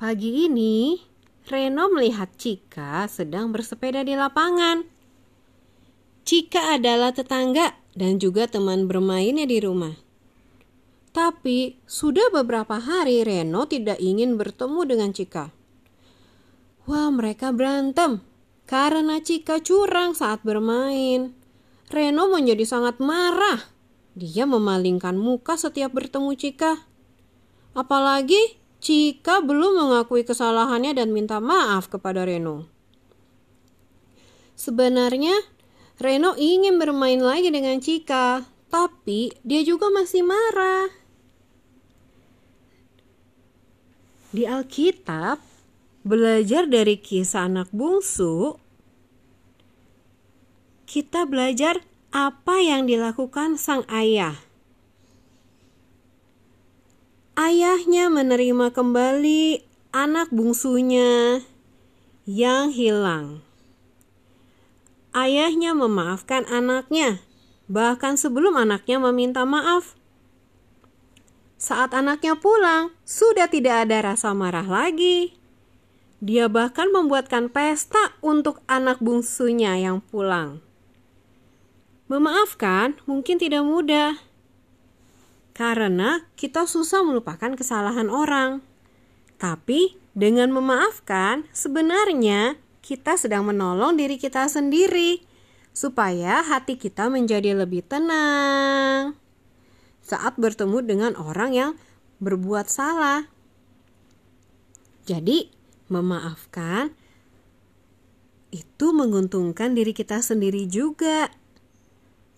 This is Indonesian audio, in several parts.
Pagi ini, Reno melihat Cika sedang bersepeda di lapangan. Cika adalah tetangga dan juga teman bermainnya di rumah. Tapi sudah beberapa hari Reno tidak ingin bertemu dengan Cika. Wah, mereka berantem karena Cika curang saat bermain. Reno menjadi sangat marah. Dia memalingkan muka setiap bertemu Cika. Apalagi Cika belum mengakui kesalahannya dan minta maaf kepada Reno. Sebenarnya Reno ingin bermain lagi dengan Cika, tapi dia juga masih marah. Di Alkitab, belajar dari kisah anak bungsu, kita belajar apa yang dilakukan sang ayah ayahnya menerima kembali anak bungsunya yang hilang. Ayahnya memaafkan anaknya, bahkan sebelum anaknya meminta maaf. Saat anaknya pulang, sudah tidak ada rasa marah lagi. Dia bahkan membuatkan pesta untuk anak bungsunya yang pulang. Memaafkan mungkin tidak mudah karena kita susah melupakan kesalahan orang. Tapi dengan memaafkan, sebenarnya kita sedang menolong diri kita sendiri supaya hati kita menjadi lebih tenang saat bertemu dengan orang yang berbuat salah. Jadi, memaafkan itu menguntungkan diri kita sendiri juga.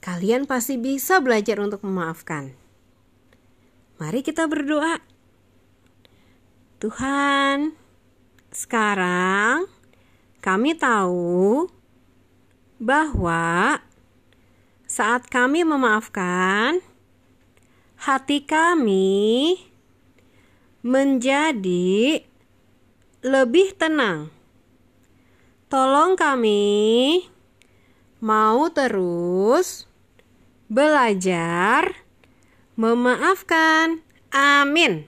Kalian pasti bisa belajar untuk memaafkan. Mari kita berdoa. Tuhan, sekarang kami tahu bahwa saat kami memaafkan, hati kami menjadi lebih tenang. Tolong kami mau terus belajar memaafkan. Amin.